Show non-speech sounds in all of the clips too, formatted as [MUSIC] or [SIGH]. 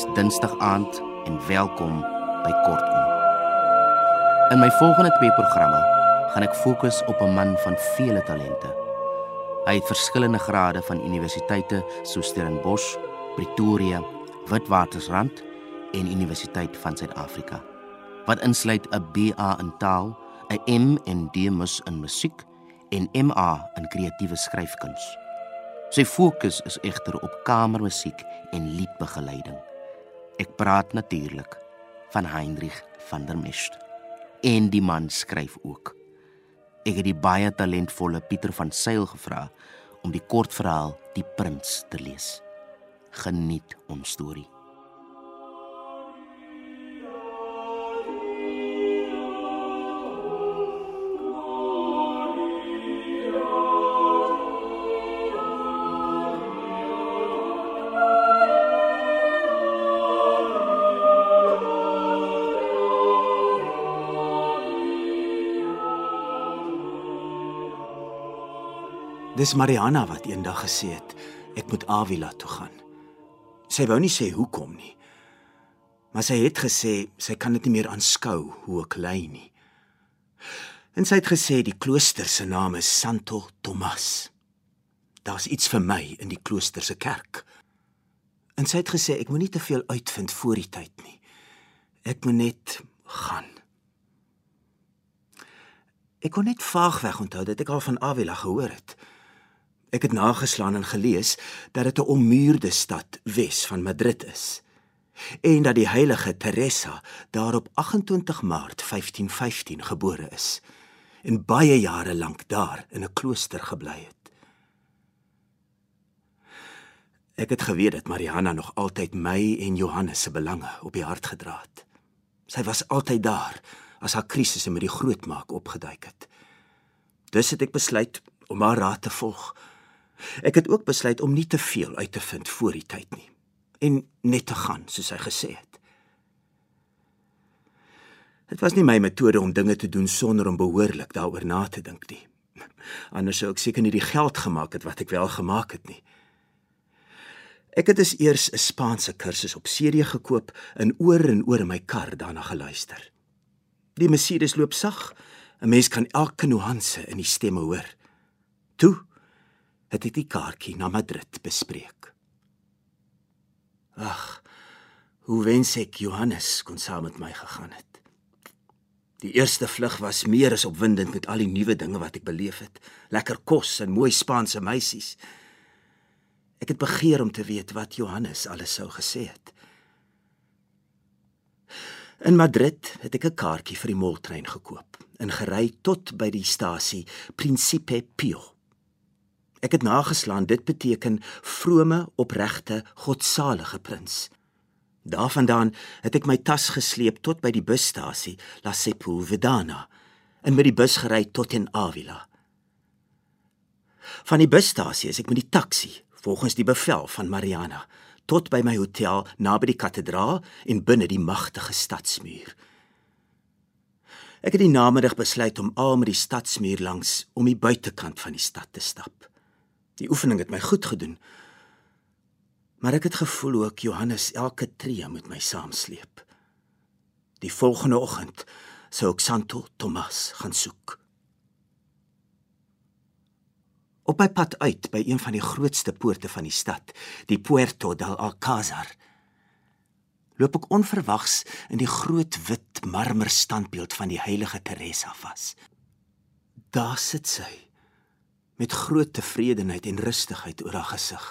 Dis Dinsdag aand en welkom by Kortom. In my volgende twee programme gaan ek fokus op 'n man van vele talente. Hy het verskillende grade van universiteite soos Stellenbosch, Pretoria, Witwatersrand en Universiteit van Suid-Afrika. Wat insluit 'n BA in taal, 'n M en D mus in musiek en MA in kreatiewe skryfkuns. Sy fokus is egter op kamermusiek en liedbegeleiding. Ek praat natuurlik van Heinrich van der Mest. En die man skryf ook. Ek het die baie talentvolle Pieter van Sail gevra om die kortverhaal Die Prins te lees. Geniet ons storie. Dis Mariana wat eendag gesê het ek moet Avila toe gaan. Sy wou nie sê hoekom nie. Maar sy het gesê sy kan dit nie meer aanskou hoe ek ly nie. En sy het gesê die klooster se naam is Santo Tomas. Daar's iets vir my in die klooster se kerk. En sy het gesê ek moenie te veel uitvind voor die tyd nie. Ek moet net gaan. Ek kon net vaagweg onthou dat ek al van Avila gehoor het. Ek het nageslaan en gelees dat dit 'n ommuurde stad wes van Madrid is en dat die heilige Teresa daar op 28 Maart 1515 gebore is en baie jare lank daar in 'n klooster gebly het. Ek het geweet dat Mariana nog altyd my en Johannes se belange op die hart gedra het. Sy was altyd daar as haar krisisse met die grootmaak opgeduik het. Dus het ek besluit om haar raad te volg Ek het ook besluit om nie te veel uit te vind voor die tyd nie en net te gaan soos hy gesê het. Dit was nie my metode om dinge te doen sonder om behoorlik daaroor na te dink nie. [LAUGHS] Anders sou ek seker nie die geld gemaak het wat ek wel gemaak het nie. Ek het dus eers 'n Spaanse kursus op CD gekoop en oor en oor in my kar daarna geluister. Die Mercedes loop sag. 'n Mens kan elke nuance in die stemme hoor. Toe het ek die kaartjie na Madrid bespreek. Ag, hoe wens ek Johannes kon saam met my gegaan het. Die eerste vlug was meer as opwindend met al die nuwe dinge wat ek beleef het. Lekker kos en mooi Spaanse meisies. Ek het begeer om te weet wat Johannes alles sou gesê het. In Madrid het ek 'n kaartjie vir die moltrein gekoop en gery tot by die stasie Principe Pio. Ek het nageslaan dit beteken vrome, opregte, godsalige prins. Daarvandaan het ek my tas gesleep tot by die busstasie La Sepulvedana en met die bus gery tot in Avila. Van die busstasie is ek met die taxi, volgens die bevel van Mariana, tot by my hotel naby die kathedraal en binne die magtige stadsmuur. Ek het die namiddag besluit om al met die stadsmuur langs om die buitekant van die stad te stap. Die oefening het my goed gedoen. Maar ek het gevoel ook Johannes elke tree met my saamsleep. Die volgende oggend sou ek Santo Tomas gaan soek. Op my pad uit by een van die grootste poorte van die stad, die Puerto del Alcázar, loop ek onverwags in die groot wit marmer standbeeld van die heilige Teresa vas. Daar sit sy met groot tevredenheid en rustigheid oor haar gesig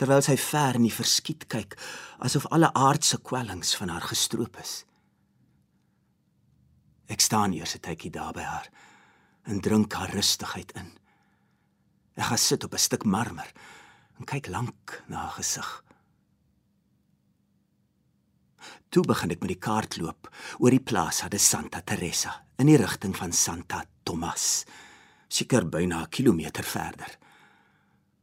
terwyl sy ver in die verskiet kyk asof alle aardse kwellings van haar gestroop is. Ek staan eers 'n tydjie daar by haar en drink haar rustigheid in. Ek gaan sit op 'n stuk marmer en kyk lank na haar gesig. Toe begin ek met die kaart loop oor die Plaza de Santa Teresa in die rigting van Santa Tomas seker byna 'n kilometer verder.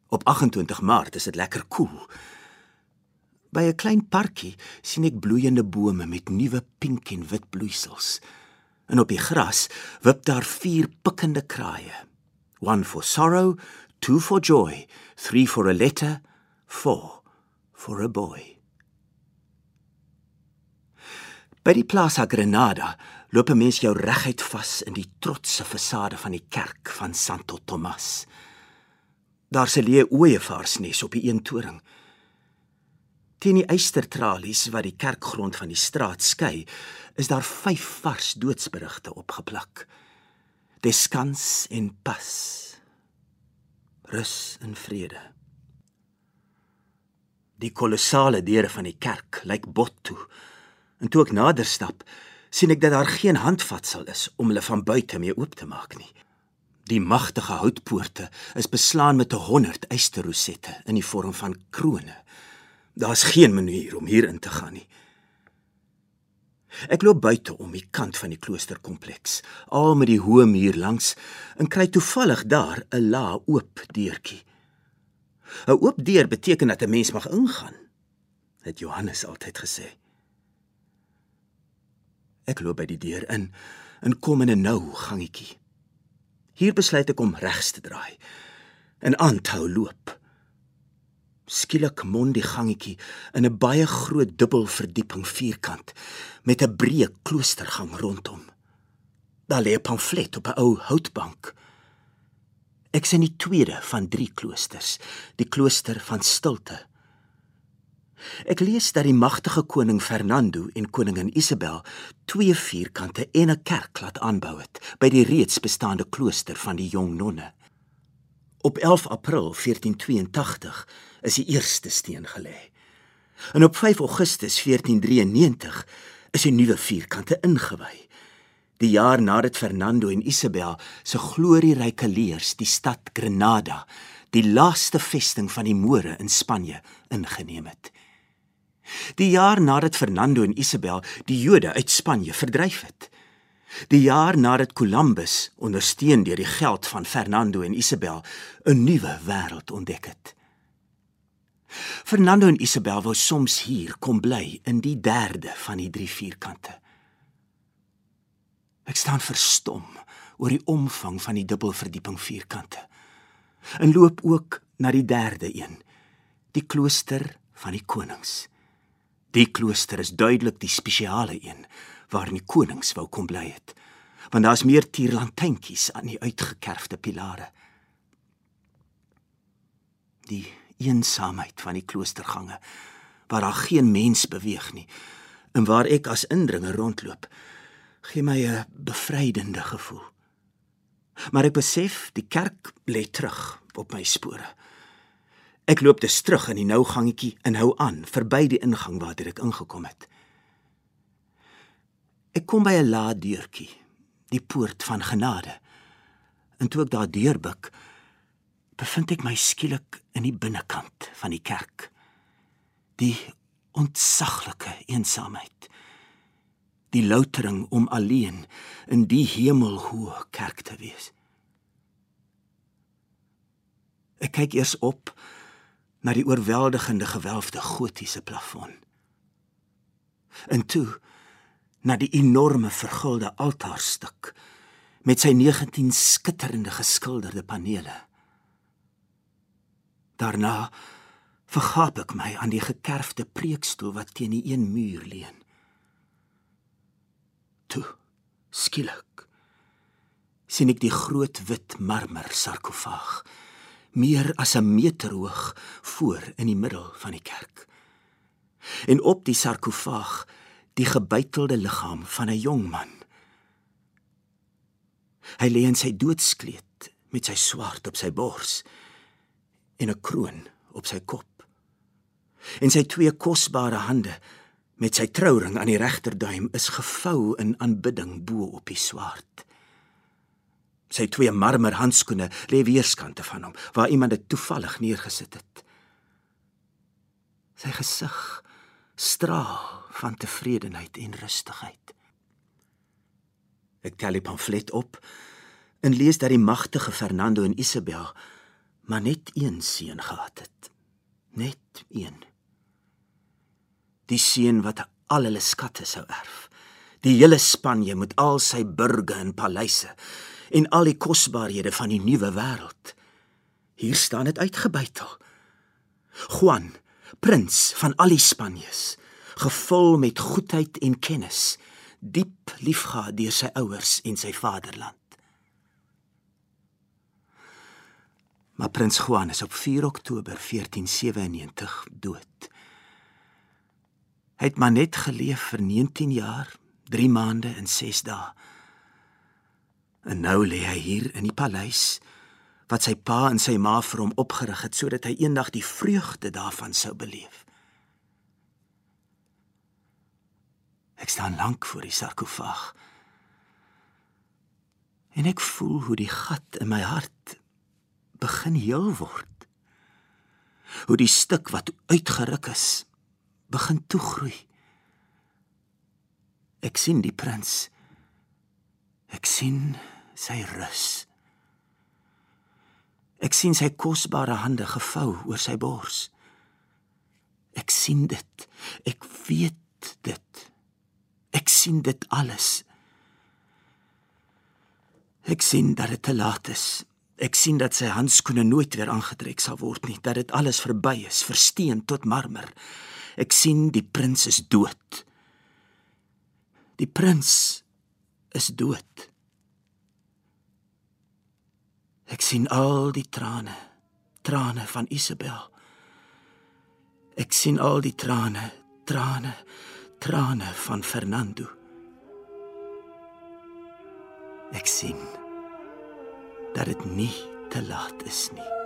Op 28 Maart is dit lekker koel. Cool. By 'n klein parkie sien ek bloeiende bome met nuwe pink en wit bloeisels. En op die gras wip daar vier pikkende kraaie. One for sorrow, two for joy, three for a letter, four for a boy. By die Plaza Granada loop 'n mens jou reguit vas in die trotse fasade van die kerk van Santo Tomas. Daar se leë ooievaarsnes op die een toring. Teen die eystertralies wat die kerkgrond van die straat skei, is daar vyf vars doodsberigte opgeplak. Descans en pas. Rus en vrede. Die kolossale deure van die kerk lyk bot toe. En toe ek nader stap, sien ek dat daar geen handvatsel is om hulle van buite mee oop te maak nie. Die magtige houtpoorte is beslaan met 'n 100 eysterrosette in die vorm van krone. Daar's geen manier om hier in te gaan nie. Ek loop buite om die kant van die kloosterkompleks, al met die hoë muur langs, en kry toevallig daar 'n la oop deurtjie. 'n Oop deur beteken dat 'n mens mag ingaan, het Johannes altyd gesê. Ek loop by die deur in en kom in 'n nou gangetjie. Hier besluit ek om regs te draai en aanhou loop. Skielik mond die gangetjie in 'n baie groot dubbelverdieping vierkant met 'n breë kloostergang rondom. Daar lê 'n pamflet op 'n ou houtbank. Ek sien die tweede van drie kloosters, die klooster van stilte. Ek lees dat die magtige koning Fernando en koningin Isabel twee vierkante en 'n kerk laat aanbou het by die reeds bestaande klooster van die jong nonne. Op 11 April 1482 is die eerste steen gelê. En op 5 Augustus 1493 is 'n nuwe vierkante ingewy. Die jaar nadat Fernando en Isabel se glorieryke leers die stad Granada, die laaste vesting van die More in Spanje, ingeneem het. Die jaar nadat Fernando en Isabel die Jode uit Spanje verdryf het. Die jaar nadat Columbus, ondersteun deur die geld van Fernando en Isabel, 'n nuwe wêreld ontdek het. Fernando en Isabel wou soms hier kom bly in die derde van die drie vierkante. Ek staan verstom oor die omvang van die dubbelverdieping vierkante. En loop ook na die derde een, die klooster van die konings. Die klooster is duidelik die spesiale een waarin die konings wou kom bly het, want daar's meer tierlantuintjies aan die uitgekerfde pilare. Die eensaamheid van die kloostergange waar daar geen mens beweeg nie en waar ek as indringer rondloop gee my 'n bevrydende gevoel maar ek besef die kerk lê terug op my spore ek loop dus terug in die nou gangetjie en hou aan verby die ingang waar ek ingekom het ek kom by 'n lae deurtjie die poort van genade en toe ek daar deurbuk bevind ek my skielik in die binnekant van die kerk. Die ontsaglike eensaamheid. Die loutering om alleen in die hemelhoë kerk te wees. Ek kyk eers op na die oorweldigende gewelfde gotiese plafon. En toe na die enorme vergulde altaarstuk met sy 19 skitterende geskilderde panele. Daarna vergaap ek my aan die gekerfde preekstoel wat teen die een muur leun. Toe, skielik sien ek die groot wit marmer sarkofaag meer as 'n meter hoog voor in die middel van die kerk. En op die sarkofaag die gebuitelde liggaam van 'n jong man. Hy lê in sy doodskleed met sy swaard op sy bors en 'n kroon op sy kop. En sy twee kosbare hande met sy trouring aan die regterduim is gevou in aanbidding bo op die swaard. Sy twee marmer handskoene lê weerskante van hom waar iemand dit toevallig neergesit het. Sy gesig straal van tevredenheid en rustigheid. Ek tel die pamflet op en lees dat die magtige Fernando en Isabel maar net een seun gehad het. Net een. Die seun wat al hulle skatte sou erf. Die hele Spanje met al sy burge en paleise en al die kosbarehede van die nuwe wêreld. Hier staan dit uitgebuitel. Juan, prins van al die Spanjes, gevul met goedheid en kennis, diep liefgehad deur sy ouers en sy vaderland. Maar prins Juan is op 4 Oktober 1497 dood. Hy het maar net geleef vir 19 jaar, 3 maande en 6 dae. En nou lê hy hier in die paleis wat sy pa en sy ma vir hom opgerig het sodat hy eendag die vreugde daarvan sou beleef. Ek staan lank voor die sarkofaag. En ek voel hoe die gat in my hart begin heel word. Hoe die stuk wat uitgeruk is begin toegroei. Ek sien die prins. Ek sien sy rus. Ek sien sy kosbare hande gevou oor sy bors. Ek sien dit. Ek weet dit. Ek sien dit alles. Ek sien dat dit te laat is. Ek sien dat sy handskoene nooit weer aangetrek sal word nie, dat dit alles verby is, versteen tot marmer. Ek sien die prins is dood. Die prins is dood. Ek sien al die trane, trane van Isabel. Ek sien al die trane, trane, trane van Fernando. Ek sien dat dit nie te laat is nie.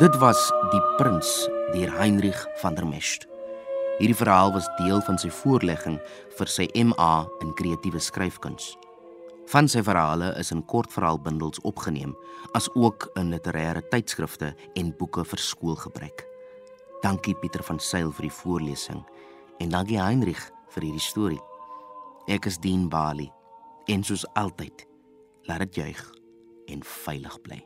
Dit was Die Prins deur Heinrich van der Mescht. Hierdie verhaal was deel van sy voorlegging vir sy MA in kreatiewe skryfkuns. Van sy verhale is in kortverhaalbundels opgeneem, as ook in literêre tydskrifte en boeke vir skoolgebruik. Dankie Pieter van Sail vir die voorlesing en dankie Heinrich vir hierdie storie. Ek is Dien Bali en soos altyd, laat dit juig en veilig bly.